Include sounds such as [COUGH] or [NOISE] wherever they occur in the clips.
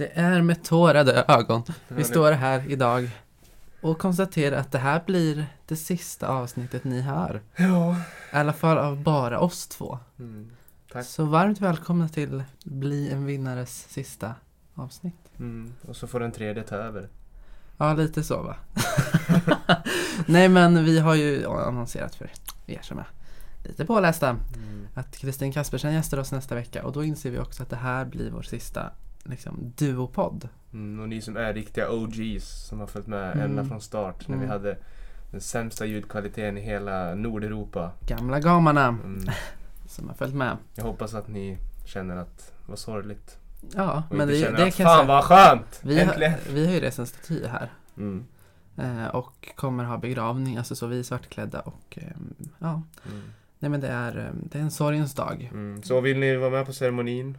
Det är med tårade ögon vi står här idag och konstaterar att det här blir det sista avsnittet ni hör. Ja. I alla fall av bara oss två. Mm. Tack. Så varmt välkomna till Bli en vinnares sista avsnitt. Mm. Och så får den tredje ta över. Ja, lite så va? [LAUGHS] Nej men vi har ju annonserat för er som är lite pålästa Mm. att Kristin Kaspersen gästar oss nästa vecka och då inser vi också att det här blir vår sista liksom, duopodd. Mm. Och ni som är riktiga OGs som har följt med Mm. ända från start när vi Mm. hade den sämsta ljudkvaliteten i hela Nordeuropa. Gamla gamarna Mm. [LAUGHS] som har följt med. Jag hoppas att ni känner att det var sorgligt. Ja, Och men det, känner det att kan fan vad skönt! Vi Äntligen! har, vi har ju rest en staty här Mm. eh, och kommer ha begravning, alltså så vi är svartklädda och eh, ja, Mm. nej men det är, eh, det är en sorgens dag. Mm. Så vill ni vara med på ceremonin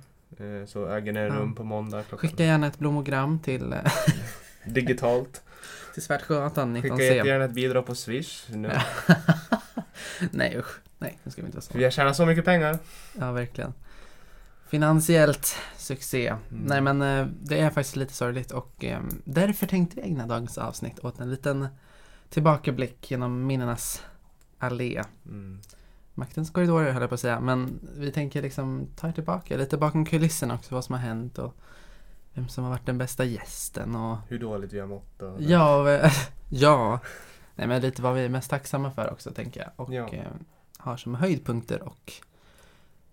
så äger ni Ja. rum på måndag klockan Skicka gärna ett blommogram till, eh, [LAUGHS] digitalt. [LAUGHS] till Svärdsjögatan Skicka 19C. jättegärna ett bidrag på Swish. Nu. [LAUGHS] nej usch, nej nu ska vi inte vara så. Vi har tjänat så mycket pengar. Ja, verkligen. Finansiellt succé. Mm. Nej, men eh, det är faktiskt lite sorgligt och eh, därför tänkte vi ägna dagens avsnitt åt en liten tillbakablick genom minnenas allé. Mm. Maktens korridorer höll jag på att säga, men vi tänker liksom ta er tillbaka lite bakom kulisserna också, vad som har hänt och vem som har varit den bästa gästen och Hur dåligt vi har mått. Och ja, [LAUGHS] ja. Nej, men lite vad vi är mest tacksamma för också tänker jag och Ja. eh, har som höjdpunkter och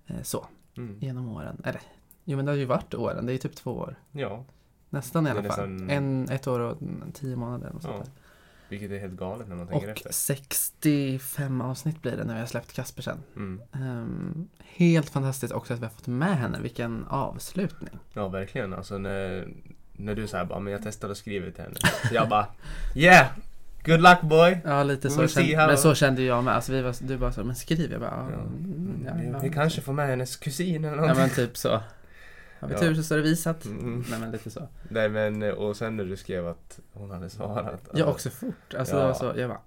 eh, så. Mm. genom åren. Eller, jo men det har ju varit åren, det är ju typ två år. Ja, Nästan i alla fall. nästan- En, ett år och tio månader. Och, sånt Ja, där. Vilket är helt galet när man tänker och efter. 65 avsnitt blir det när vi har släppt Kaspersen. Mm. Ehm, helt fantastiskt också att vi har fått med henne. Vilken avslutning. Ja, verkligen. Alltså när, när du säger bara, men jag testade att skriva till henne. Jag bara, yeah! Good luck boy! Ja, lite så. Kände, men så kände jag med. Alltså, vi var, du bara så, men skriv. Jag bara, ja, Ja. mm, ja, vi, ja, vi kanske får med hennes kusin eller Ja något. men typ så. Har vi Ja. tur så står det visat. Mm. Nej men lite så. Nej men, och sen när du skrev att hon hade svarat. Ja, alltså, också fort. Alltså Ja. det var så, jag bara,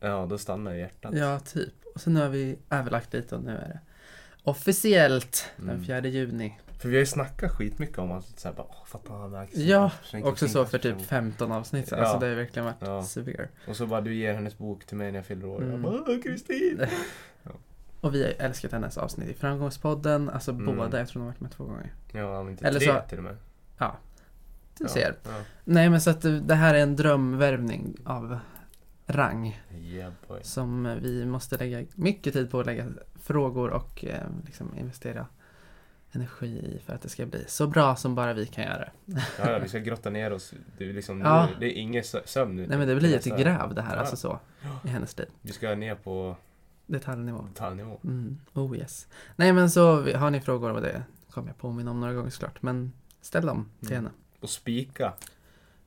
Ja, då stannar hjärtat. Ja, typ. Och sen nu har vi överlagt lite och nu är det officiellt den Mm. 4 juni. För vi har ju snackat skitmycket om att såhär bara, åh fatta han har Ja, Schenker Också så för typ person. 15 avsnitt. Ja. Alltså det har verkligen varit Ja. severe. Och så bara du ger hennes bok till mig när jag fyller år. Mm. Jag bara, Kristin! [LAUGHS] Och vi har älskat hennes avsnitt i Framgångspodden. Alltså Mm. båda. Jag tror hon har varit med två gånger. Ja, om inte Eller tre så- till och med. Du ja. ser. Ja. Nej men så att det det här är en drömvärvning av rang. Yeah. Som vi måste lägga mycket tid på att lägga frågor och eh, liksom investera energi i för att det ska bli så bra som bara vi kan göra. Ja, ja, vi ska grotta ner oss. Det är, liksom, Ja. det är ingen sö- sömn nu. Nej men det blir ett gräv det här Ja. alltså så. I hennes liv. Vi ska ner på Detaljnivå. detaljnivå. Mm. Oh yes. Nej men så har ni frågor och det kommer jag påminna om några gånger såklart. Men ställ dem till Mm. henne. Och spika.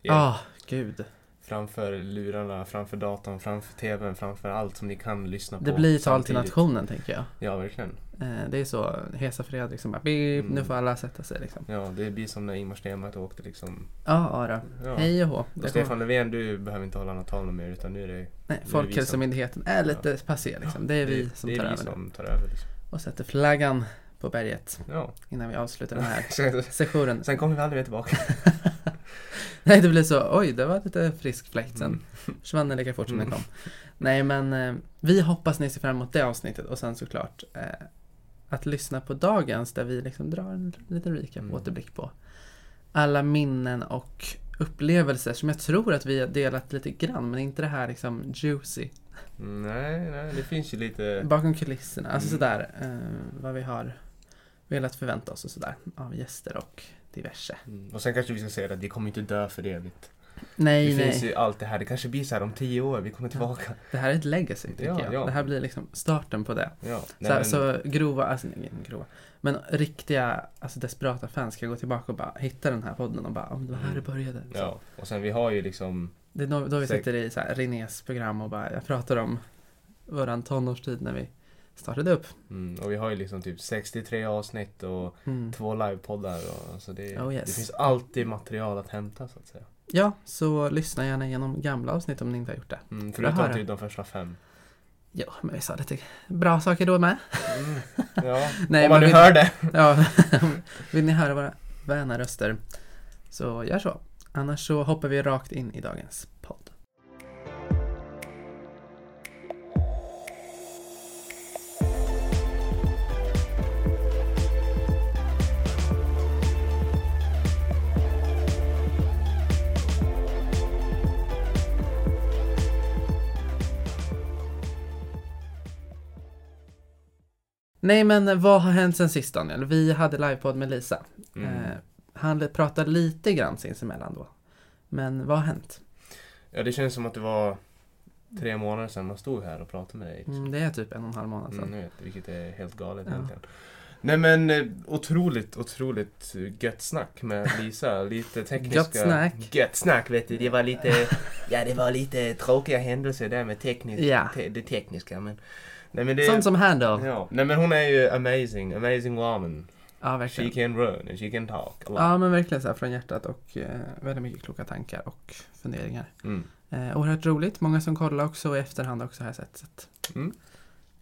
Ja, ah, gud. Framför lurarna, framför datorn, framför tvn, framför allt som ni kan lyssna på. Det blir tal till nationen tänker jag. Ja, verkligen. Eh, det är så, Hesa Fredrik som bara Mm. nu får alla sätta sig liksom. Ja, det blir som när Ingmar Stenmark åkte liksom. Ja, Ara. Ja. Hej och hå. Och Stefan Löfven, du behöver inte hålla något tal mer utan nu är det, Nej, Folkhälsomyndigheten är lite passé liksom. Det är vi som det är tar vi över som tar över. Liksom. Och sätter flaggan på berget Ja. innan vi avslutar den här [LAUGHS] sessionen. sen kommer vi aldrig mer tillbaka. [LAUGHS] Nej, det blir så. Oj, det var lite frisk fläkt. Sen Mm. [LAUGHS] försvann den lika fort som den Mm. kom. Nej, men eh, vi hoppas ni ser fram emot det avsnittet och sen såklart eh, att lyssna på dagens där vi liksom drar en liten recap, Mm. återblick på alla minnen och upplevelser som jag tror att vi har delat lite grann, men inte det här liksom juicy. Nej, nej, det finns ju lite... Bakom kulisserna, alltså Mm. sådär, eh, vad vi har velat förvänta oss och sådär av gäster och diverse. Mm. Och sen kanske vi ska säga att vi kommer inte dö för evigt. Nej, det nej. finns ju allt det här. Det kanske blir så här om tio år, vi kommer tillbaka. Det här är ett legacy, tycker Ja, jag. ja. Det här blir liksom starten på det. Ja, Så, nej, här, men- så grova, alltså nej, grova, men riktiga, alltså desperata fans ska gå tillbaka och bara hitta den här podden och bara, om det var här det började. Så. Ja, och sen vi har ju liksom... Det är då, då vi sitter i så här, Renés program och bara, jag pratar om våran tonårstid när vi startade upp. Mm, och vi har ju liksom typ 63 avsnitt och Mm. två livepoddar. Och, alltså det, Oh, yes. det finns alltid material att hämta så att säga. Ja, så lyssna gärna igenom gamla avsnitt om ni inte har gjort det. Mm, förutom typ de första fem. Ja, men vi sa lite bra saker då med. Mm, [LAUGHS] ja, Nej, om man nu hör det. Ja, [LAUGHS] vill ni höra våra väna röster Så gör så. Annars så hoppar vi rakt in i dagens Nej men vad har hänt sen sist Daniel? Vi hade livepodd med Lisa. Mm. Eh, han pratade lite grann sinsemellan då. Men vad har hänt? Ja, det känns som att det var tre månader sedan man stod här och pratade med dig. Mm, det är typ en och en halv månad sedan. Mm, vet, vilket är helt galet Ja. egentligen. Nej men eh, otroligt, otroligt gött snack med Lisa. [LAUGHS] Lite tekniska... Gött snack. Gött snack vet du. Det var lite... [LAUGHS] Ja det var lite tråkiga händelser där med teknisk, Ja. te, det tekniska men... Nej men det... Sånt som här då. Ja. Nej men hon är ju amazing, amazing woman. Ja, She verkligen. can run and she can talk. Ja, men verkligen så här från hjärtat och eh, väldigt mycket kloka tankar och funderingar. Mm. Eh, oerhört roligt. Många som kollar också och i efterhand också har jag sett. Så Mm.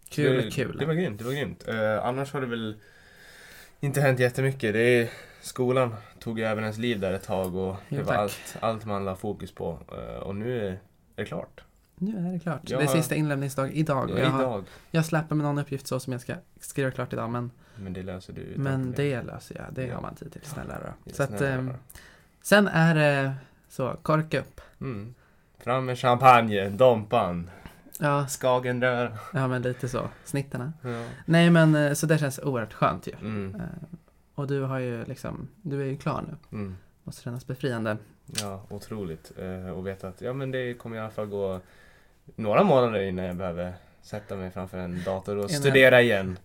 Kul, det, kul. Det var grymt, det var grymt. Eh, annars har det väl inte hänt jättemycket. Det är, skolan tog ju även ens liv där ett tag och Jo, det var tack. allt, allt man la fokus på. Eh, och nu är det klart. Nu är det klart. Jag det är sista inlämningsdag idag. Ja, jag, har, idag. jag släpper med någon uppgift så som jag ska skriva klart idag. Men, Men det löser du men det löser jag. Det Ja. har man tid till. Snälla då. Ja, Så att, rara. sen är det så, korka upp. mm. Fram med champagne, Dompan, Ja, Skagenrör. ja, men lite så. Snittarna. Ja. Nej, men eh, så det känns oerhört skönt ju. Mm. Eh, Och du har ju liksom, du är ju klar nu. Mm. Måste kännas befriande. Ja, otroligt. Eh, och veta att ja, men det kommer i alla fall gå några månader innan jag behöver sätta mig framför en dator och Innan- studera igen.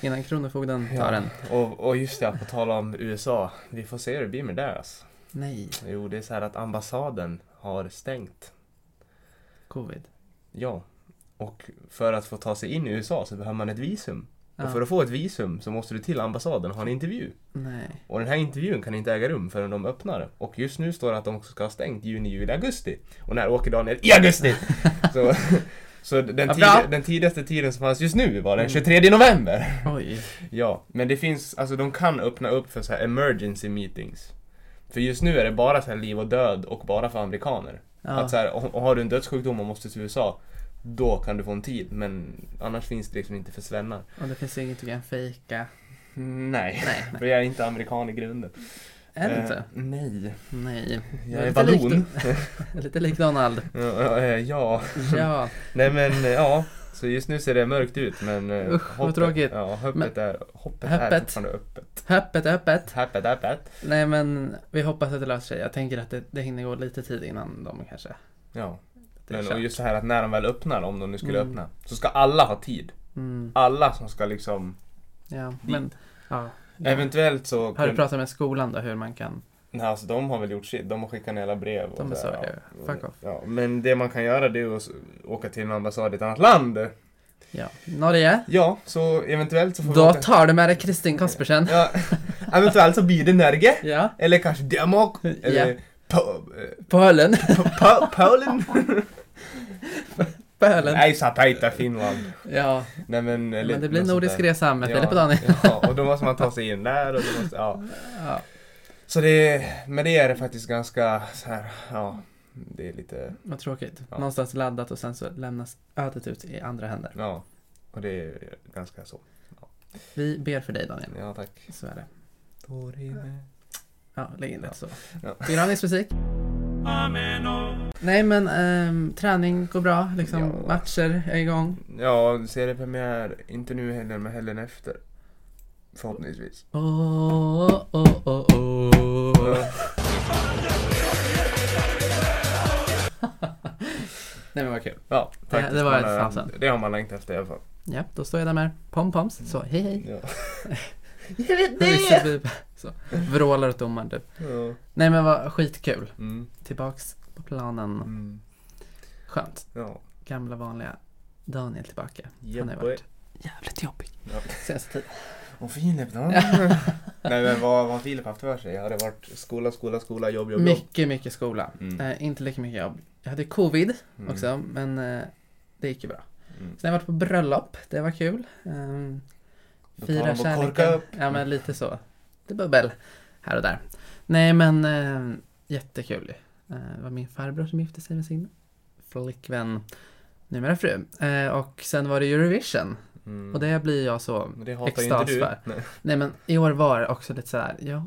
Innan Kronofogden tar den. Och, och just det, på tal om USA. Vi får se hur det blir med det alltså. Nej, Jo, det är så här att ambassaden har stängt. covid. Ja. Och för att få ta sig in i USA så behöver man ett visum. Ja. Och för att få ett visum så måste du till ambassaden och ha en intervju. Nej. Och den här intervjun kan inte äga rum förrän de öppnar. Och just nu står det att de ska ha stängt juni, juli, augusti. Och när åker Daniel? I augusti! [LAUGHS] så så den, tid, den tidigaste tiden som fanns just nu var den Mm. 23 november. Oj. [LAUGHS] Ja, men det finns, alltså de kan öppna upp för så här emergency meetings. För just nu är det bara så här liv och död och bara för amerikaner. Ja. Att så här, och, och har du en dödssjukdom och måste till USA, då kan du få en tid. Men annars finns det liksom inte för svennar. Och det finns inget du kan fejka. Nej, Nej. för jag är inte amerikan i grunden. Är det Eh, inte? Nej. Nej. Jag är vallon. Lite lik [LAUGHS] Donald. Ja, eh, ja. Ja. nej men eh, ja. Så just nu ser det mörkt ut men eh, Usch, vad tråkigt. Ja, hoppet, är, hoppet, Hoppet. är fortfarande öppet. Öppet, öppet. Hoppet, öppet. Nej men vi hoppas att det löser sig. Jag tänker att det, det hinner gå lite tid innan de kanske. Ja. Det Men, och just så här att när de väl öppnar, om de nu skulle Mm. öppna, så ska alla ha tid. Mm. Alla som ska liksom, Ja, men... Ja. eventuellt så... Har du pratat med skolan då hur man kan... Nej, alltså de har väl gjort sitt. De har skickat ner alla brev. Och De är så ja. Fuck off. Ja, men det man kan göra det är att åka till en ambassad i ett annat land. Ja. Norge? Ja, så eventuellt så får vi Då åka... tar du med dig Kristin Kaspersen. Ja, [LAUGHS] eventuellt så blir det Norge. Ja. Eller kanske Danmark. Eller Ja. Po- Polen. Po- Polen. [LAUGHS] Polen. Nej, Sapaita, Finland. Ja, Nej men... men det blir nordisk resa med Filip och Daniel. Ja, och då måste man ta sig in där och då måste, ja. Ja. Så det, med det är det faktiskt ganska så här, ja. Det är lite, Vad tråkigt. Ja. Någonstans laddat och sen så lämnas ödet ut i andra händer. ja. Och det är ganska så. Vi ber för dig Daniel. Ja, tack. Så är det. Ja, lägg in lite så. Ja. Begravningsmusik. Nej men ehm, träning går bra, liksom Ja. matcher är igång. Ja, seriepremiär, inte nu heller, men helgen efter. Förhoppningsvis. Åh, åh, åh, åh. [LAUGHS] Nej men vad kul. Ja, faktiskt. det var Man ett sedan. Det har man längtat efter i alla fall. Ja, då står jag där med pompoms. Så, hej hej. Ja. [LAUGHS] Jag vet det! Så, vrålar åt domaren typ. Ja. Nej men vad skitkul. Mm. Tillbaks på planen. Mm. Skönt. Ja. Gamla vanliga Daniel tillbaka. Yeah, Han har varit jävligt jobbig Ja. senaste tiden. Och Filip då? [LAUGHS] Nej men vad har Filip haft för sig? Har det varit skola, skola, skola, jobb, jobb, jobb? Mycket, mycket skola. Mm. Eh, inte lika mycket jobb. Jag hade covid Mm. också, men eh, det gick ju bra. Mm. Sen har jag varit på bröllop, det var kul. Um, fira kärleken. upp. Ja men lite så. Det bubbel här och där. Nej men eh, jättekul. Eh, det var min farbror som gifte sig med sin flickvän, numera fru. Eh, och sen var det Eurovision. Mm. Och det blir jag så extas för. Nej. Nej men i år var det också lite sådär, ja.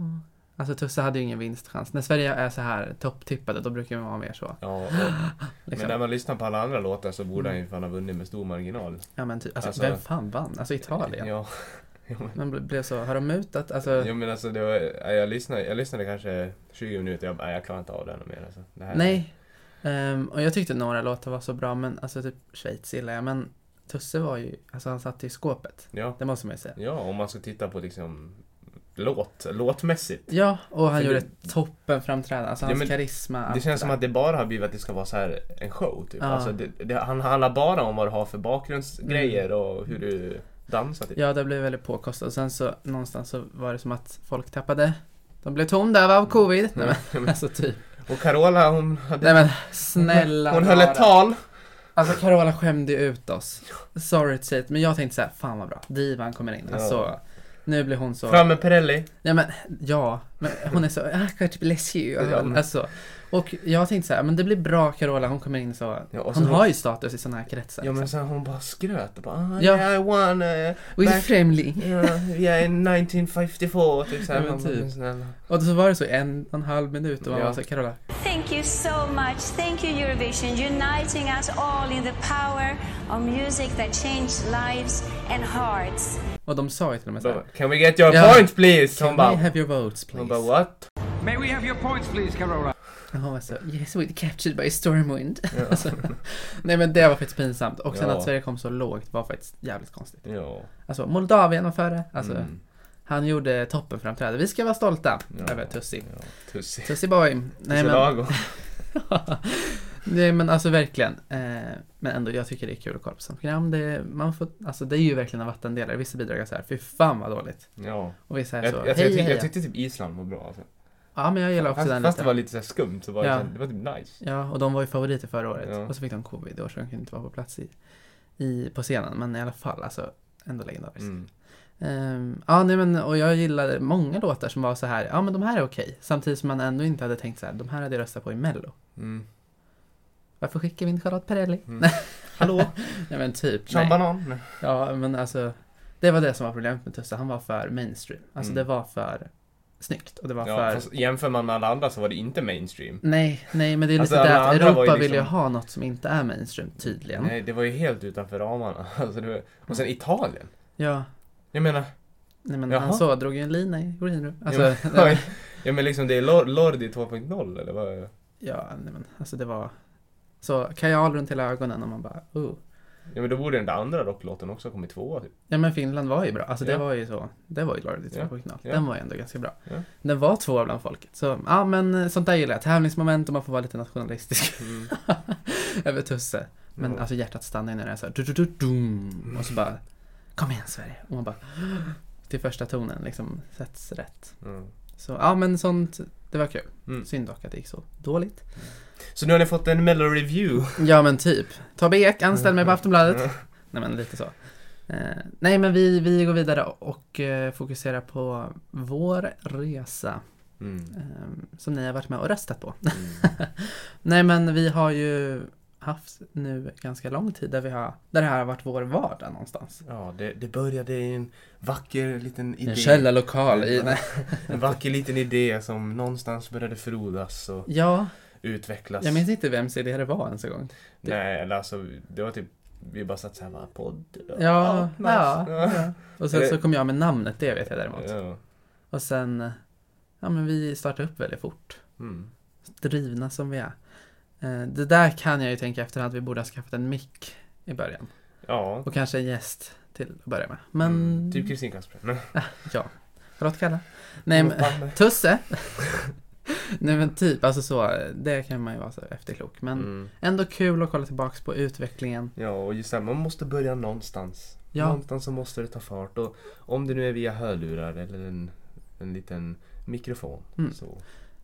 Alltså Tusse hade ju ingen vinstchans. När Sverige är så här topptippade då brukar man vara mer så. Ja, och, [LAUGHS] Liksom. men när man lyssnar på alla andra låtar så borde Mm. han ju fan ha vunnit med stor marginal. Ja men typ, alltså, Alltså- vem fan vann? Alltså Italien? Ja. [LAUGHS] Ja, men- Man ble- blev så, har de mutat? Alltså, Jo men alltså det var, ja, jag, lyssnade, jag lyssnade kanske 20 minuter, jag, nej, jag klarar inte av det här mer alltså. Det nej. Ehm, och jag tyckte några låtar var så bra, men alltså typ Schweiz gillar jag. Men Tusse var ju, alltså han satt i skåpet. Ja, Det måste man ju säga. ja, om man ska titta på liksom låt, låtmässigt. Ja, och han För gjorde det- toppen framträdande. Alltså Ja, hans men karisma. Det känns som att det bara har blivit att det ska vara så här en show typ. Ja. Alltså, det, det, han handlar bara om vad du har för bakgrundsgrejer och hur du dansar typ. Ja, det blev väldigt påkostat. Och sen så någonstans så var det som att folk tappade. De blev tondöva av covid. Nej, [LAUGHS] men, alltså typ. Och Carola hon hade... Nej men snälla hon höll ett tal. Alltså Carola skämde ut oss. Sorry to say it, men jag tänkte så här, fan vad bra. Divan kommer in. Alltså, Ja. Nu blir hon så... Fram med Perrelli. Ja men, ja. Men hon är så, ah, God bless you. Ja, men- Alltså, och jag tänkte så här, men det blir bra Carola, hon kommer in så. Ja, och hon så- har ju status i sådana här kretsar. Ja men liksom. sen hon bara skröt och bara ah, Ja. yeah, I won uh, With back- Främling. yeah, yeah, in 1954 typ. Ja, men Man bara, typ. Och så var det så en och en halv minut och man Ja. var så Carola, Thank you so much. Thank you, Eurovision, uniting us all in the power of music that changed lives and hearts. och de sa ju till och med så Så, här, Can we get your Ja. points please? Can we have your votes please? Bara what? May we have your points, please, Carola? Och hon var så, yes we captured by stormwind. [LAUGHS] alltså, nej men det var faktiskt pinsamt. Och sen Ja. att Sverige kom så lågt var faktiskt jävligt konstigt. Ja. Alltså Moldavien var före. Alltså, Mm. han gjorde toppenframträdande. Vi ska vara stolta Ja. över Tussi. Ja, Tussi. Tussi boy. Nej Nej, men, [LAUGHS] [LAUGHS] nej men alltså verkligen. Eh, men ändå, jag tycker det är kul att kolla på sånt program. Det, man får, alltså, det är ju verkligen en vattendelare. Vissa bidrag är så här, fy fan vad dåligt. Ja. Och vissa är Jag, så, jag, jag, hej tyckte, hej. jag tyckte typ Island var bra alltså. Ja men jag gillar också fast, den fast lite. det var lite så skumt så var det, Ja. här- det var typ nice. Ja, och de var ju favoriter förra året. Ja. Och så fick de covid i år så de kunde inte vara på plats i, i, på scenen. Men i alla fall, alltså ändå legendariskt. Mm. Ehm, ja, nej men och jag gillade många låtar som var så här, ja men de här är okej. Samtidigt som man ändå inte hade tänkt så här, de här hade jag röstat på i mello. Mm. Varför skickar vi inte Charlotte Perrelli? Mm. [LAUGHS] Hallå? Nej men typ, Sean nej. Banan? Ja men alltså, det var det som var problemet med Tusse, han var för mainstream. Alltså Mm. det var för snyggt och det var Ja, för... fast jämför man med alla andra så var det inte mainstream. Nej, nej men det är Alltså, lite det att Europa ju vill ju liksom- ha något som inte är mainstream tydligen. Nej, det var ju helt utanför ramarna. [LAUGHS] Alltså, det var... Och sen Italien. Ja, Jag menar, nej men Jaha. han så drog ju en lina i urinrör. Alltså, ja, men, [LAUGHS] ja, men liksom det är Lor- Lordi 2.0 eller vad? ja, nej men alltså det var så kajal runt hela ögonen och man bara, oh. Ja men då borde den där andra rocklåten också ha kommit tvåa typ. Ja men Finland var ju bra, alltså det Ja. var ju så, det var ju Lordi Ja, 2.0. ja. Den var ju ändå ganska bra. Ja. Den var två bland folket. Så ja men eh, sånt där gillar jag, tävlingsmoment och man får vara lite nationalistisk Mm. [LAUGHS] över Tusse. Men Ja. alltså hjärtat stannar ju när det är såhär du, du, du, dum, och så bara Kom igen Sverige! Och man bara [GASPS] Till första tonen liksom sätts rätt. Mm. Så ja men sånt, det var kul. Mm. Synd dock att det gick så dåligt. Så nu har ni fått en mellow review. Ja men typ. Tobbe Ek, anställ mig på Aftonbladet. Nej men lite så. Eh, nej men vi, vi går vidare och eh, fokuserar på vår resa Mm. eh, som ni har varit med och röstat på. Mm. [LAUGHS] nej men vi har ju haft nu ganska lång tid där vi har, där det här har varit vår vardag någonstans. Ja, det, det började i en vacker liten idé. En källarlokal i. [LAUGHS] En vacker liten idé som någonstans började frodas och Ja, utvecklas. jag minns inte vems idé det var ens en gång. Nej, eller alltså det var typ vi bara satt såhär, podd? Ja, nice. ja, ja. [LAUGHS] Och sen så kom jag med namnet, det vet jag däremot. Ja. Och sen, ja men vi startade upp väldigt fort. Mm. Drivna som vi är. Eh, Det där kan jag ju tänka efter att vi borde ha skaffat en mick i början. Ja. Och kanske en gäst till att börja med. Men, Mm, typ Kristin Kasper. [LAUGHS] Nej. ja. Charlotte Kalla. Nej men. Tusse. [LAUGHS] [LAUGHS] Nej men typ, alltså så, det kan man ju vara så efterklok. Men Mm. ändå kul att kolla tillbaks på utvecklingen. Ja, och just det, man måste börja någonstans. Ja. Någonstans så måste det ta fart. Och om det nu är via hörlurar eller en, en liten mikrofon. Mm. Så.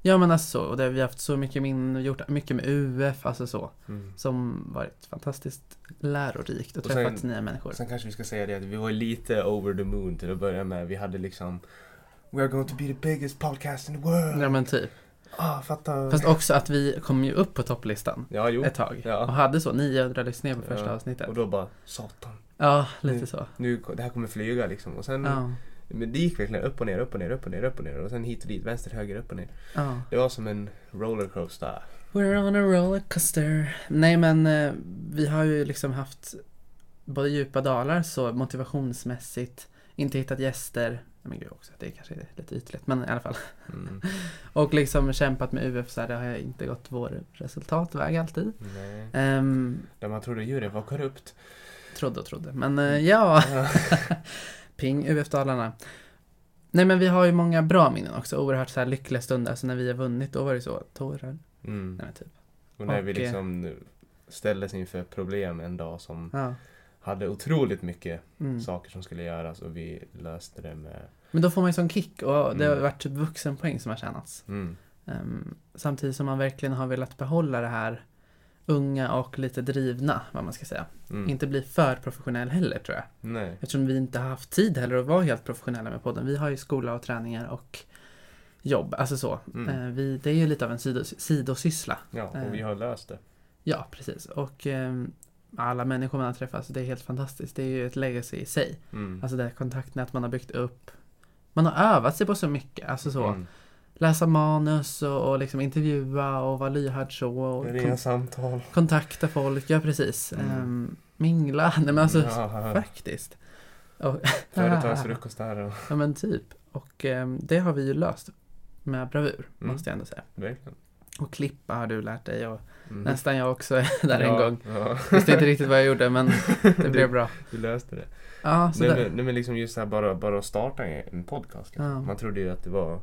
Ja men alltså så, och det, vi har haft så mycket min, gjort mycket med UF, alltså så. Mm. Som varit fantastiskt lärorikt och Och sen- träffat nya människor. Sen kanske vi ska säga det att vi var lite over the moon till att börja med. Vi hade liksom We are going to be the biggest podcast in the world. Ja men typ. Ah, fattar. Fast också att vi kom ju upp på topplistan Ja, jo. ett tag. Ja. Och hade så 900 lyssningar på första Ja. avsnittet. Och då bara, satan. Ja, lite Nu- så. Nu, det här kommer flyga liksom. Och sen, Ja, men det gick verkligen upp och ner, upp och ner, upp och ner, upp och ner. Och sen hit och dit, vänster, höger, upp och ner. ja. Det var som en rollercoaster. We're on a rollercoaster. Nej men eh, vi har ju liksom haft både djupa dalar så motivationsmässigt, inte hittat gäster. Men gud också, det är kanske är lite ytligt men i alla fall. Mm. [LAUGHS] Och liksom kämpat med UF så här, det har inte gått vår resultatväg alltid. Nej. Um, Där man trodde juryn var korrupt. trodde och trodde. Men eh, ja, [LAUGHS] [LAUGHS] ping UF Dalarna. Nej men vi har ju många bra minnen också, oerhört så här lyckliga stunder. Alltså när vi har vunnit då var det så, tårar. Mm. Nej men typ. Och när vi Och, eh, liksom ställdes inför problem en dag som Ja. Hade otroligt mycket Mm. saker som skulle göras och vi löste det med... Men då får man ju sån kick och det har Mm. varit typ vuxenpoäng som har tjänats. Mm. Ehm, samtidigt som man verkligen har velat behålla det här unga och lite drivna, vad man ska säga. Mm. Inte bli för professionell heller tror jag. Nej. Eftersom vi inte har haft tid heller att vara helt professionella med podden. Vi har ju skola och träningar och jobb, alltså så. Ehm, vi, det är ju lite av en sidos, sidosyssla. Ja, och vi har löst det. Ja, precis. Och ehm, alla människor man har träffat, det är helt fantastiskt. Det är ju ett legacy i sig. Mm. Alltså det kontaktnät man har byggt upp. Man har övat sig på så mycket, alltså så. Mm. läsa manus och, och liksom intervjua och vara lyhörd så. Och Ringa kon- samtal. kontakta folk, ja precis. Mm. Ehm, mingla, [LAUGHS] nej men alltså Ja, faktiskt. Och, [LAUGHS] Företagsfrukost där och... ja men typ. Och ehm, det har vi ju löst med bravur, Mm. måste jag ändå säga. Verkligen. Och klippa har du lärt dig och Mm. nästan jag också [LAUGHS] där en ja, gång. Ja, Visste inte riktigt vad jag gjorde men [LAUGHS] det blev bra. vi löste det. Ja, så Nej men, men liksom just här bara, bara att starta en podcast. Liksom. Ja. Man trodde ju att det var,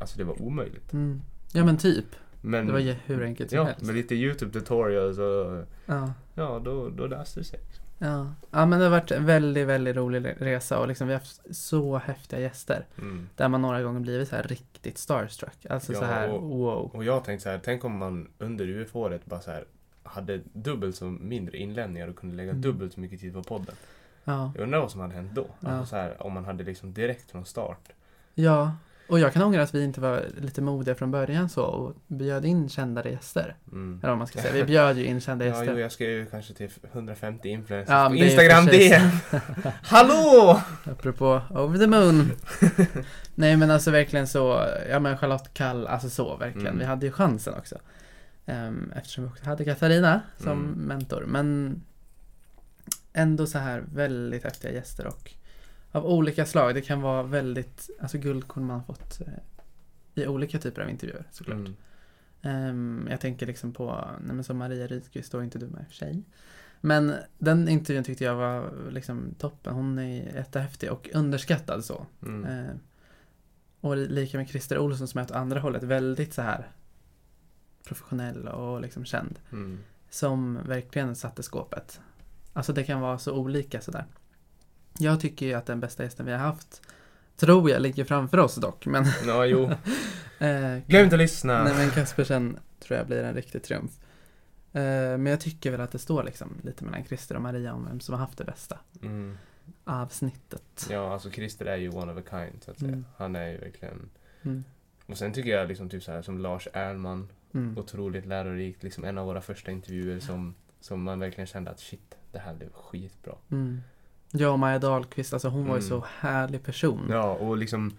alltså det var omöjligt. Mm. Ja men typ. Men, Det var ju hur enkelt som ja, helst. med lite YouTube tutorials och Ja. ja, då, då löste det sig. Ja. ja, men det har varit en väldigt, väldigt rolig resa och liksom vi har haft så häftiga gäster. Mm. Där man några gånger blivit så här riktigt starstruck. Alltså Ja, så här, och- wow. Och jag tänkte så här, tänk om man under UF-året bara så här hade dubbelt så mindre inlämningar och kunde lägga Mm. dubbelt så mycket tid på podden. Ja. Jag undrar vad som hade hänt då? Ja. Alltså så här, om man hade liksom direkt från start. ja, och jag kan ångra att vi inte var lite modiga från början så och bjöd in kända gäster. Mm. Eller vad man ska säga. Vi [LAUGHS] bjöd ju in kända Ja, gäster. jo, jag skrev ju kanske till 150 influencers Ja, på Instagram DM. [LAUGHS] Hallå! Apropå over the moon. [LAUGHS] Nej men alltså verkligen så, ja men Charlotte Kall, alltså så verkligen. Mm. Vi hade ju chansen också. Ehm, eftersom vi också hade Katarina som Mm. mentor. Men ändå så här väldigt häftiga gäster och av olika slag. Det kan vara väldigt, alltså guldkorn man har fått eh, i olika typer av intervjuer såklart. Mm. Ehm, jag tänker liksom på, nej som Maria Rydqvist, då inte du med i och för sig. Men den intervjun tyckte jag var liksom toppen. Hon är jättehäftig och underskattad så. Mm. Ehm, och lika med Christer Olsson som är åt andra hållet, väldigt så här professionell och liksom känd. Mm. Som verkligen satte skåpet. Alltså det kan vara så olika sådär. Jag tycker ju att den bästa gästen vi har haft, tror jag ligger framför oss dock, men [LAUGHS] Ja, jo. [LAUGHS] eh, Glöm inte att lyssna. Nej men Kaspersen tror jag blir en riktig triumf. Eh, men jag tycker väl att det står liksom lite mellan Christer och Maria om vem som har haft det bästa Mm. avsnittet. Ja, alltså Christer är ju one of a kind så att säga. Mm. Han är ju verkligen... Mm. Och sen tycker jag liksom typ så här som Lars Ernman, Mm. otroligt lärorikt. Liksom en av våra första intervjuer som, som man verkligen kände att shit, det här blev skitbra. Mm. Och Maja Dahlqvist, alltså hon var ju Mm. så härlig person. Ja, och liksom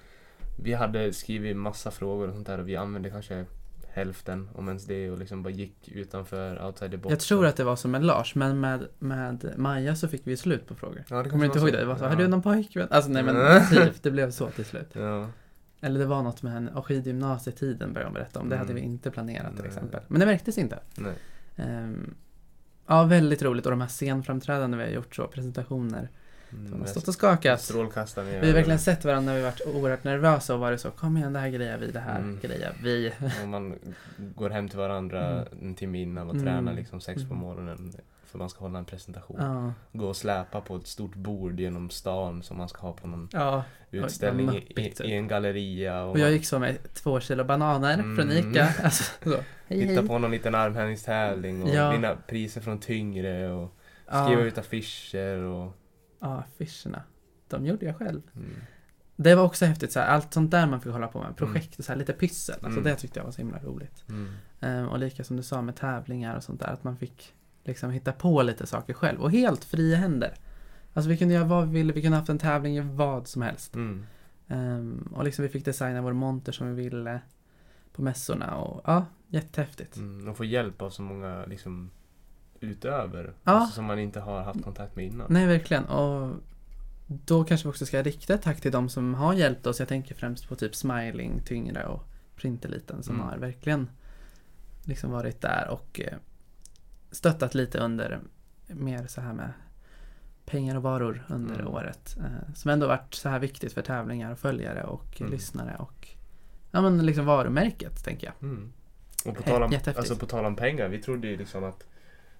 vi hade skrivit massa frågor och sånt där och vi använde kanske hälften, om ens det, och liksom bara gick utanför, outside the box. Jag tror att det var som med Lars, men med, med Maja så fick vi slut på frågor. Ja, det Kommer du inte ihåg det? Det var så, Ja. har du någon pojkvän? Alltså nej men Mm. [LAUGHS] typ, det blev så till slut. Ja. Eller det var något med henne, och skidgymnasietiden började hon berätta om. Det hade vi Mm. inte planerat till Nej. exempel. Men det märktes inte. Ehm, ja, väldigt roligt. Och de här scenframträdanden vi har gjort så, presentationer. Mm, De har stått och skakat. Vi har verkligen sett varandra när vi varit oerhört nervösa och varit så, kom igen det här grejar vi, det här Mm. grejar vi. Och man går hem till varandra Mm. en timme innan och Mm. tränar liksom sex på Mm. morgonen. För man ska hålla en presentation. Ja, Gå och släpa på ett stort bord genom stan som man ska ha på någon ja. utställning i, typ. i en galleria. Och, Och jag man gick så med två kilo bananer från Mm. Ica. [LAUGHS] Alltså, så. Hej hitta hej. på någon liten armhävningstävling och Ja. vinna priser från tyngre och skriva ut affischer och... ja, affischerna. De gjorde jag själv. Mm. det var också häftigt, så här, allt sånt där man fick hålla på med. Projekt och så här, lite pyssel. Alltså Mm. det tyckte jag var så himla roligt. Mm. Ehm, och lika som du sa med tävlingar och sånt där, att man fick liksom hitta på lite saker själv. Och helt fria händer. Alltså vi kunde göra vad vi ville, vi kunde haft en tävling i vad som helst. Mm. Ehm, och liksom vi fick designa vår monter som vi ville på mässorna och ja, jättehäftigt. Mm. Och få hjälp av så många liksom utöver. Ja. Alltså, som man inte har haft kontakt med innan. Nej, verkligen. Och då kanske vi också ska rikta ett tack till de som har hjälpt oss. Jag tänker främst på typ Smiling, Tyngre och Printeliten som Mm. har verkligen liksom varit där och eh, stöttat lite under mer så här med pengar och varor under Mm. året. Eh, som ändå varit så här viktigt för tävlingar och följare och Mm. lyssnare och ja men liksom varumärket tänker jag. Mm. Och på tal, om, alltså på tal om pengar, vi trodde ju liksom att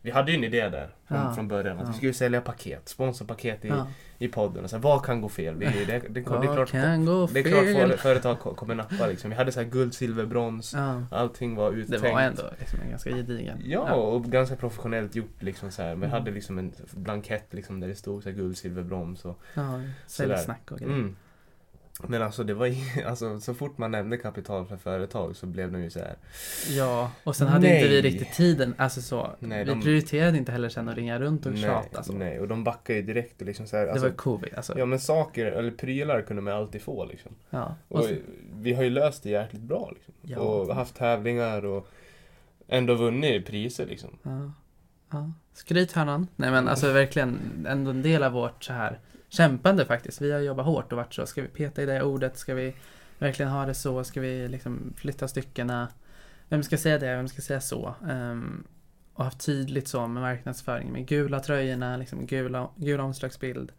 vi hade ju en idé där från, Ja. från början att Ja. vi skulle sälja paket, sponsorpaket i, Ja. i podden. Och så här, vad kan gå fel? Det, det, det, det, det är klart, kan gå det är klart fel? för, företag ko- kommer nappa liksom. Vi hade så här guld, silver, brons. Ja, Allting var det uttänkt. var ändå liksom en ganska gedigen. Ja, och ganska professionellt gjort liksom så här. Vi Mm. hade liksom en blankett liksom där det stod så här guld, silver, brons och Ja, säljsnack och grejer. Mm. Men alltså det var ju- [LAUGHS] alltså så fort man nämnde kapital för företag så blev de ju så här. Ja, och sen hade inte vi Nej. riktigt tiden, alltså så. Nej, vi de- prioriterade inte heller sen att ringa runt och nej, tjata så. nej, och de backar ju direkt och liksom så här, Det alltså, var covid alltså. Ja men saker, eller prylar kunde man alltid få liksom. Ja. Och Och så, vi har ju löst det jäkligt bra liksom. Ja. Och haft tävlingar och ändå vunnit priser liksom. ja. Ja. Skryt hörnan. Nej men alltså verkligen ändå en del av vårt så här kämpande faktiskt. Vi har jobbat hårt och varit så, ska vi peta i det ordet? Ska vi verkligen ha det så? Ska vi liksom flytta styckena? Vem ska säga det? Vem ska säga så? Ehm, och haft tydligt så med marknadsföring med gula tröjorna, liksom gula, gula omslagsbild.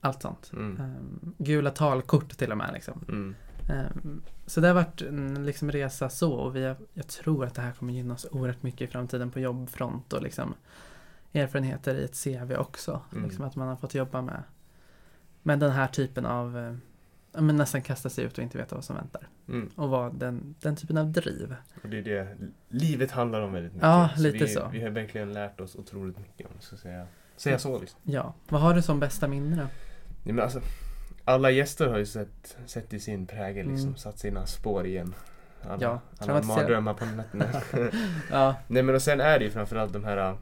Allt sånt. Mm. Ehm, gula talkort till och med liksom. Mm. Ehm, så det har varit en liksom, resa så och vi har, jag tror att det här kommer gynna oss oerhört mycket i framtiden på jobbfront och liksom erfarenheter i ett CV också. Mm. Liksom att man har fått jobba med, med den här typen av, eh, ja, men nästan kasta sig ut och inte veta vad som väntar. Mm. Och vara den, den typen av driv. Och det är det livet handlar om väldigt mycket. Ja, lite vi, så. Vi har verkligen lärt oss otroligt mycket om ska säga, säga så liksom. Ja, vad har du som bästa minne då? Ja, men alltså, alla gäster har ju sett, sett i sin prägel liksom, Mm. satt sina spår igen. Alla, Ja, alla mardrömmar på nätterna. [LAUGHS] [LAUGHS] Ja, Nej men och sen är det ju framförallt de här äh,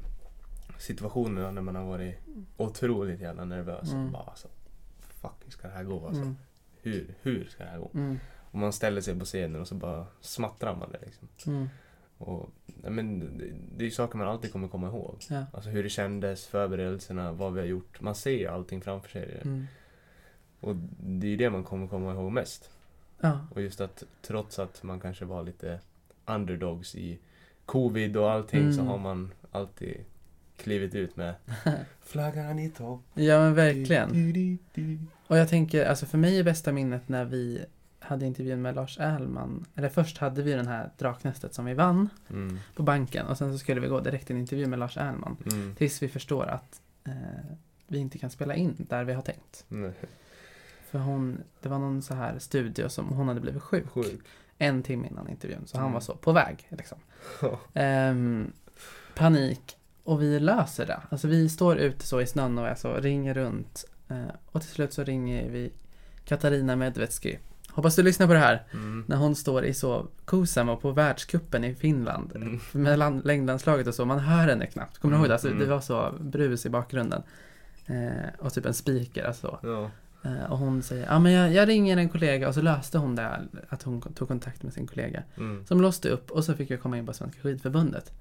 situationerna när man har varit otroligt jävla nervös. Mm. Bara alltså, fuck hur ska det här gå alltså? mm, Hur, hur ska det här gå? mm, Och man ställer sig på scenen och så bara smattrar man det liksom. mm, Och, men det, är ju saker man alltid kommer komma ihåg. ja, Alltså hur det kändes, förberedelserna, vad vi har gjort. Man ser ju allting framför sig. mm, Och det är ju det man kommer komma ihåg mest. ja, Och just att trots att man kanske var lite underdogs i covid och allting så Mm. har man alltid klivit ut med [LAUGHS] flaggan i topp. ja men verkligen. Och jag tänker, alltså för mig är bästa minnet när vi hade intervjun med Lars Ählman. Eller först hade vi den här Draknästet som vi vann Mm, på banken och sen så skulle vi gå direkt till en intervju med Lars Ählman. mm, Tills vi förstår att eh, vi inte kan spela in där vi har tänkt. mm. För hon, det var någon så här studio som hon hade blivit sjuk. Sjuk. En timme innan intervjun. Så han Mm. var så på väg liksom. [LAUGHS] Ehm, panik. Och vi löser det. Alltså vi står ute så i snön och är så, ringer runt. Eh, och till slut så ringer vi Katarina Medvetsky. Hoppas du lyssnar på det här. Mm. När hon står i så Kusama på världskuppen i Finland. Mm. Med land, längdlandslaget och så. Man hör henne knappt. Kommer du ihåg det? Alltså, Mm. det var så brus i bakgrunden. Eh, och typ en speaker. Alltså. Ja. Eh, och hon säger, ja men jag, jag ringer en kollega. Och så löste hon det. Att hon tog kontakt med sin kollega. Mm. Som låste upp och så fick jag komma in på Svenska skidförbundet.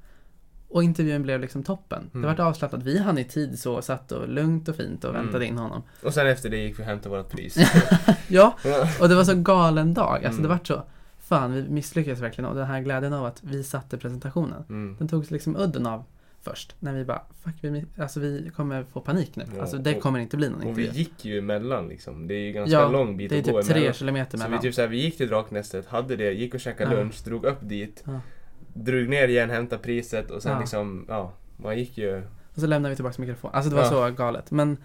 Och intervjun blev liksom toppen. Mm. Det vart avslappnat. Vi hann i tid så, satt och lugnt och fint och Mm. väntade in honom. Och sen efter det gick vi och hämtade vårt pris. [LAUGHS] Ja, [LAUGHS] och det var så galen dag. Alltså Mm. det vart så, fan vi misslyckades verkligen. Och den här glädjen av att vi satte presentationen. Mm. Den togs liksom udden av först. När vi bara, fuck vi, alltså vi kommer få panik nu. Ja, Alltså det och- kommer inte bli någon Och vi intervju. gick ju emellan liksom. Det är ju ganska Ja, lång bit Det är att gå typ tre emellan. kilometer Så vi, mellan. typ såhär, vi gick till Draknästet, hade det, gick och käkade Ja. lunch, drog upp dit. Drog ner igen, hämtade priset och sen Ja. liksom, ja, man gick ju... Och så lämnade vi tillbaka mikrofon. Alltså det var Ja. så galet. Men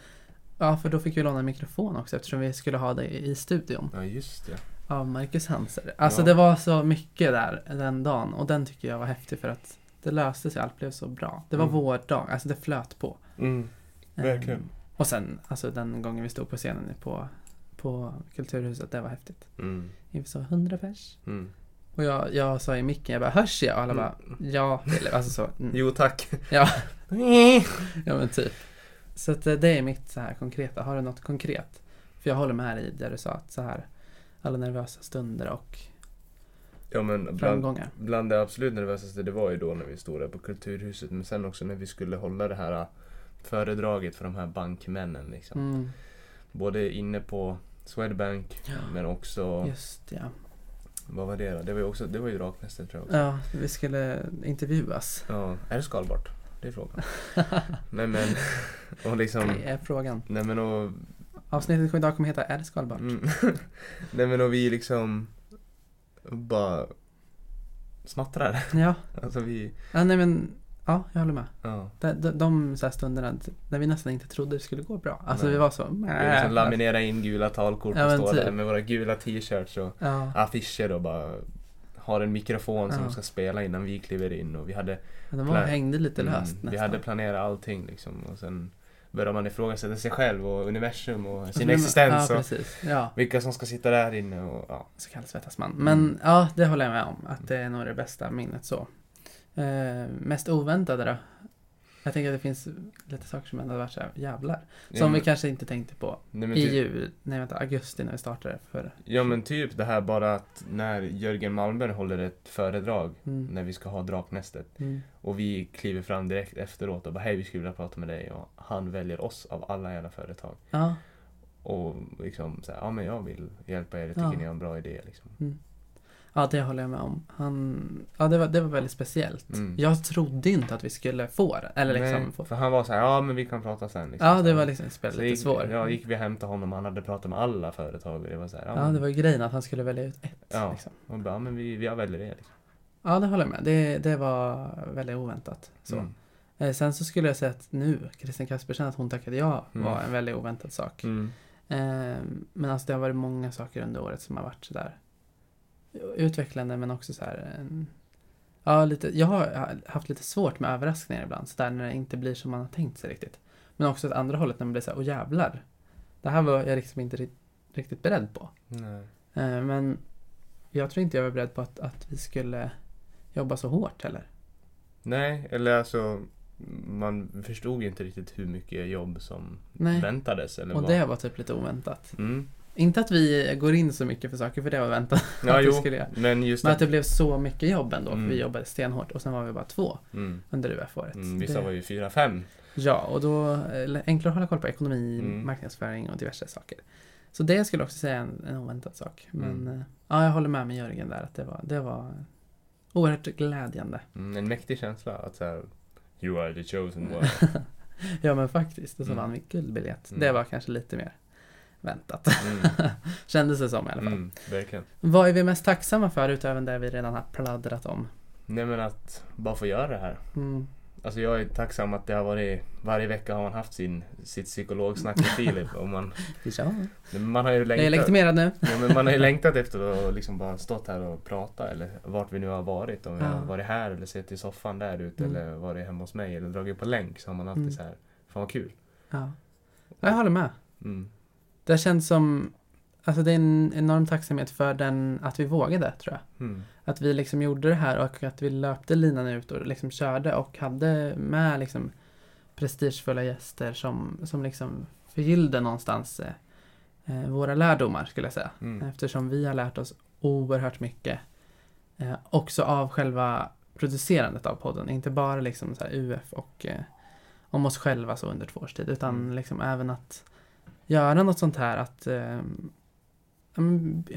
ja, för då fick vi låna en mikrofon också eftersom vi skulle ha det i studion. Ja, just det. Av Marcus Hanser. Alltså Ja. det var så mycket där den dagen och den tycker jag var häftig för att det löste sig, allt blev så bra. Det var Mm. vår dag, alltså det flöt på. Mm, verkligen. Ehm, och sen, alltså den gången vi stod på scenen på, på Kulturhuset, det var häftigt. Mm. Inför så 100 pers. Mm. Och jag, jag sa i micken, jag bara hörs jag? Och alla bara ja, eller alltså så. Mm. Jo tack. Ja. [LAUGHS] [LAUGHS] ja men typ. Så att eh, det är mitt så här konkreta. Har du något konkret? För jag håller med här i det du sa att så här alla nervösa stunder och Ja men bland, framgångar. bland det absolut nervösaste det var ju då när vi stod där på Kulturhuset men sen också när vi skulle hålla det här äh, föredraget för de här bankmännen liksom. Mm, Både inne på Swedbank Ja. men också, just ja. Vad var det då? Det var ju också, det var ju Draknästet tror jag också. Ja, vi skulle intervjuas. Ja, är det skalbart? Det är frågan. nej men, [LAUGHS] och liksom, Det är frågan. nej men och Avsnittet idag kommer heta Är det skalbart? Mm. [LAUGHS] Nej men och vi liksom bara smattrar. Ja. Alltså vi, ja, nej men ja, jag håller med. ja. De, de, de så här stunderna när vi nästan inte trodde det skulle gå bra. Alltså Nej. vi var så... Vi liksom laminera in gula talkort Ja, och stå typ. där med våra gula t-shirts och Ja, affischer och bara har en mikrofon som Ja. ska spela innan vi kliver in och vi hade, de var, hängde lite mm, löst vi nästan. hade planerat allting liksom och sen börjar man ifrågasätta sig själv och universum och Och sin man- existens Ja, och precis. Ja, vilka som ska sitta där inne och ja. så kallsvettas man. Men ja, det håller jag med om. Att det är nog det bästa minnet så. Eh, mest oväntade då? Jag tänker att det finns lite saker som ändå har varit så här, jävlar. Som Ja, vi men- kanske inte tänkte på Nej, i typ- jul, nej vänta, augusti när vi startade för Ja men typ det här bara att när Jörgen Malmberg håller ett föredrag mm, när vi ska ha Draknästet mm, och vi kliver fram direkt efteråt och bara hej vi skulle vilja prata med dig och han väljer oss av alla jävla företag. Ja, Och liksom såhär, ja men jag vill hjälpa er, jag tycker Ja. ni har en bra idé liksom. Ja, det håller jag med om. Han, ja det var, det var väldigt speciellt. Mm. Jag trodde inte att vi skulle få det. Eller liksom Nej, få, för han var såhär, ja men vi kan prata sen. Liksom, Ja, Så det här. var liksom spelet Så lite gick, svår. Ja, gick vi och hämtade honom och han hade pratat med alla företag och det var såhär, ja, Ja, men, det var ju grejen att han skulle välja ut ett. Ja. Liksom. och bara, ja men vi, vi väljer det liksom. Ja, det håller jag med. Det, det var väldigt oväntat. Så. Mm. Eh, sen så skulle jag säga att nu, Kristin Kaspersen, att hon tackade ja Mm. var en väldigt oväntad sak. Mm. Eh, men alltså det har varit många saker under året som har varit sådär utvecklande men också så här. en- ja, lite, jag har haft lite svårt med överraskningar ibland, så där när det inte blir som man har tänkt sig riktigt. Men också åt andra hållet när man blir såhär, åh jävlar. Det här var jag liksom inte ri- riktigt beredd på. Nej. Eh, men jag tror inte jag var beredd på att, att vi skulle jobba så hårt heller. Nej, eller alltså man förstod inte riktigt hur mycket jobb som Nej. väntades. Eller Och vad. det var typ lite oväntat. Mm. Inte att vi går in så mycket för saker, för det var väntat. [LAUGHS] Ja, att vi skulle göra. men just Men att... det blev så mycket jobb ändå, Mm. för vi jobbade stenhårt och sen var vi bara två Mm. under UF-året. Mm, vissa Det- var ju fyra, fem. Ja, och då det enklare att hålla koll på ekonomi, Mm. marknadsföring och diverse saker. Så det skulle jag också säga är en, en oväntad sak. Men Mm. eh, ja, jag håller med med Jörgen där, att det var, det var oerhört glädjande. Mm, en mäktig känsla att såhär You are the chosen one. [LAUGHS] Ja, men faktiskt. Och så Mm. vann vi guldbiljett. Mm. Det var kanske lite mer väntat. Mm. [LAUGHS] Kändes det som i alla fall. Mm, verkligen. Vad är vi mest tacksamma för utöver det vi redan har pladdrat om? Nej men att bara få göra det här. Mm. Alltså jag är tacksam att det har varit, varje vecka har man haft sin, sitt psykologsnack med Filip och man, [LAUGHS] Ja, man har ju jag är längtat, legitimerad nu. ja, men man har ju [LAUGHS] längtat efter att liksom bara stått här och prata eller vart vi nu har varit. Om vi Ja. har varit här eller suttit i soffan där ute Mm. eller varit hemma hos mig eller dragit på länk så har man alltid Mm. så här, fan vad kul. Ja. Jag håller med. Mm. Det känns som, alltså det är en enorm tacksamhet för den, att vi vågade tror jag. Mm. Att vi liksom gjorde det här och att vi löpte linan ut och liksom körde och hade med liksom prestigefulla gäster som, som liksom förgyllde någonstans eh, eh, våra lärdomar skulle jag säga. Mm. Eftersom vi har lärt oss oerhört mycket. Eh, också av själva producerandet av podden. Inte bara liksom så UF och eh, om oss själva så under två års tid. Utan Mm. liksom även att göra något sånt här. Att eh,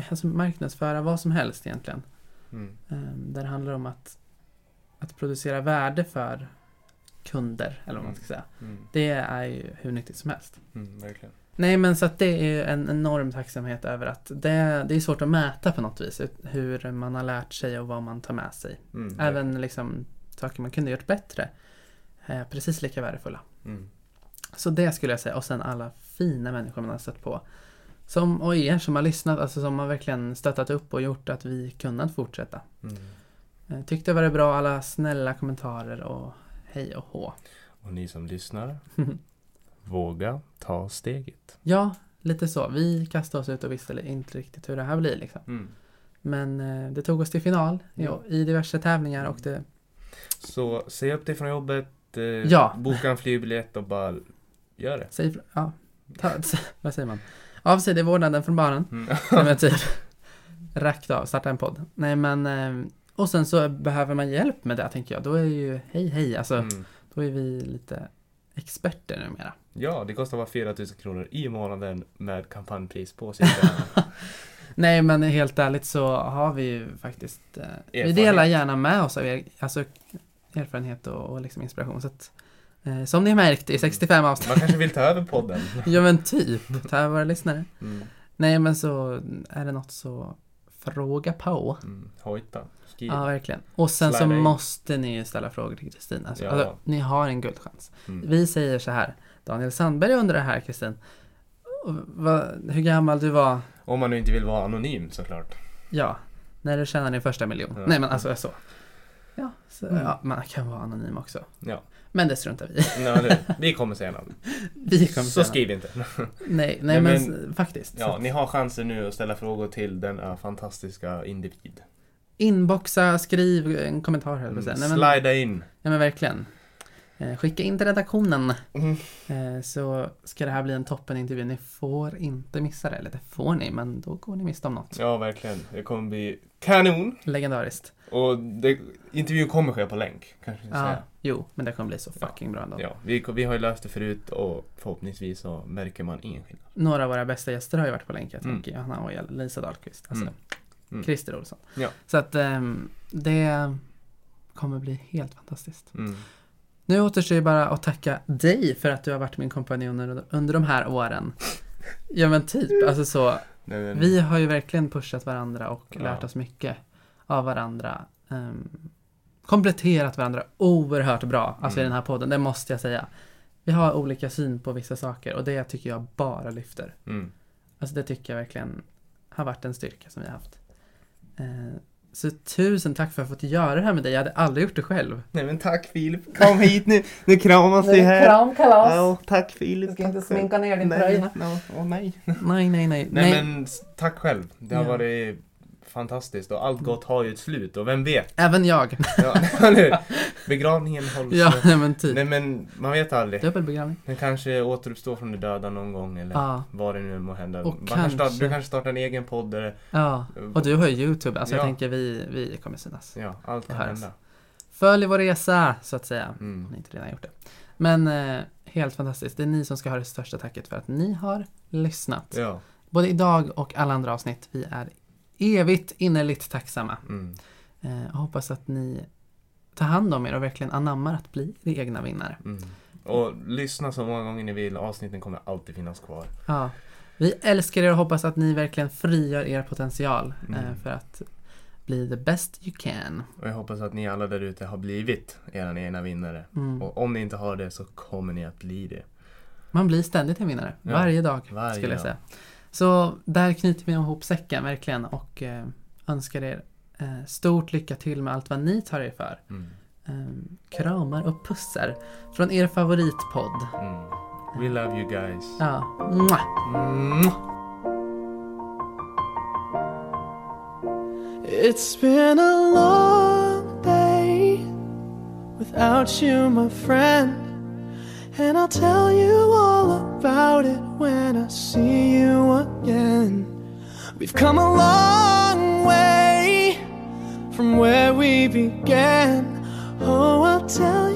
alltså marknadsföra vad som helst egentligen. Mm. Eh, där det handlar om att, att producera värde för kunder. Eller vad man ska säga. Mm. Det är ju hur nyttigt som helst. Mm. Verkligen. Nej men så att det är en enorm tacksamhet över att det, det är svårt att mäta på något vis hur man har lärt sig och vad man tar med sig. Mm. Även liksom saker man kunde gjort bättre. Eh, precis lika värdefulla. Mm. Så det skulle jag säga och sen alla fina människor man har stött på. Som, och er som har lyssnat, alltså som har verkligen stöttat upp och gjort att vi kunnat fortsätta. Mm. Eh, tyckte det var bra, alla snälla kommentarer och hej och hå. Och ni som lyssnar, [LAUGHS] våga ta steget. Ja, lite så. Vi kastade oss ut och visste inte riktigt hur det här blir liksom. Mm. Men eh, det tog oss till final Ja. i, diverse tävlingar och det, Så se upp dig från jobbet, eh, Ja. boka en flygbiljett och bara gör det. säg, ja, ta, [LAUGHS] vad säger man? Avsäg dig vårdnaden från barnen. Mm. Nej men typ, rakt av, starta en podd. Nej men, eh, och sen så behöver man hjälp med det tänker jag. Då är ju, hej hej, alltså Mm. då är vi lite experter numera. Ja, det kostar bara 4000 kronor i månaden med kampanjpris på cirka. [LAUGHS] Nej men helt ärligt så har vi ju faktiskt, eh, vi delar gärna med oss av er, alltså, erfarenhet och, och liksom inspiration. Så att, som ni har märkt i 65 avsnitt, Man kanske vill ta över podden. [LAUGHS] ja men typ, ta över våra lyssnare. Mm. Nej men så är det något så fråga på. Mm. Hojta. Skriv. Ja, verkligen. Och sen så Slida in. måste ni ju ställa frågor till Kristin. Alltså, Ja. alltså, ni har en guldchans. Mm. Vi säger så här. Daniel Sandberg undrar här, Kristin. Hur gammal du var, Om man nu inte vill vara anonym såklart. ja, när du tjänade din första miljon. Ja. Nej men alltså så. Ja, så, Mm. ja, man kan vara anonym också. Ja, Men det struntar vi i. vi kommer senare. [LAUGHS] Vi kommer Så säga skriv inte. [LAUGHS] Nej, nej, Nej, men, men- faktiskt. Ja, Så. ni har chansen nu att ställa frågor till denna fantastiska individ. Inboxa, skriv en kommentar att säga. Nej, men, Slida in. ja men verkligen. Eh, skicka in till redaktionen. Mm. Eh, så ska det här bli en toppenintervju. Ni får inte missa det. Eller det får ni, men då går ni miste om något. Ja, verkligen. Det kommer bli kanon. Legendariskt. Och det, intervjun kommer ske på länk, kanske vi ska Ja, säga. jo, men det kommer bli så fucking bra ändå. Ja, vi, vi har ju löst det förut och förhoppningsvis så märker man ingen skillnad. Några av våra bästa gäster har ju varit på länk. Jag Mm. tänker Johanna och Lisa Dahlqvist. Alltså, Mm. Mm. Christer Olsson. Ja. Så att ehm, det kommer bli helt fantastiskt. Mm. Nu återstår ju bara att tacka dig för att du har varit min kompanjon under, under de här åren. Ja men typ, alltså så. Nej, men, Vi har ju verkligen pushat varandra och Ja. lärt oss mycket av varandra. Ehm, kompletterat varandra oerhört bra, alltså i Mm. den här podden, det måste jag säga. Vi har olika syn på vissa saker och det tycker jag bara lyfter. Mm. Alltså det tycker jag verkligen har varit en styrka som vi har haft. Eh, så tusen tack för att jag fått göra det här med dig, jag hade aldrig gjort det själv. Nej men tack Filip, kom hit nu, nu kramas vi här. Kramkalas! Ja, tack Filip. Du ska inte tack sminka ner din nej, tröja. no, åh, nej. Nej, nej, nej. nej. men tack själv. Det har Ja. varit fantastiskt och allt gott har ju ett slut och vem vet? Även jag. Ja, [LAUGHS] nu, begravningen hålls. ja, nej, men typ. Nej men man vet aldrig. Dubbelbegravning. Den kanske återuppstår från de döda någon gång eller Ja. vad det nu må hända. Och Man kanske... kanske- Start, du kanske startar en egen podd där, Ja, och du har ju YouTube, alltså jag Ja. tänker vi, vi kommer synas. ja, allt kan hända. Följ vår resa, så att säga. Om Mm. ni inte redan gjort det. Men eh, helt fantastiskt. Det är ni som ska ha det största tacket för att ni har lyssnat. Ja. Både idag och alla andra avsnitt. Vi är evigt innerligt tacksamma. Mm. Eh, hoppas att ni tar hand om er och verkligen anammar att bli er egna vinnare. Mm. Och lyssna så många gånger ni vill, avsnitten kommer alltid finnas kvar. Ja. Vi älskar er och hoppas att ni verkligen frigör er potential eh, Mm. för att bli the best you can. Och jag hoppas att ni alla där ute har blivit era egna vinnare. Mm. Och om ni inte har det så kommer ni att bli det. Man blir ständigt en vinnare. Ja, Varje dag, varje skulle jag dag. Så där knyter vi ihop säcken, verkligen. Och eh, önskar er eh, stort lycka till med allt vad ni tar er för. Mm. Eh, kramar och pussar från er favoritpodd. Mm. We love you guys. Ja, mwah. Mm. It's been a long day without you, my friend. And I'll tell you all about it when I see you again. We've come a long way from where we began. Oh, I'll tell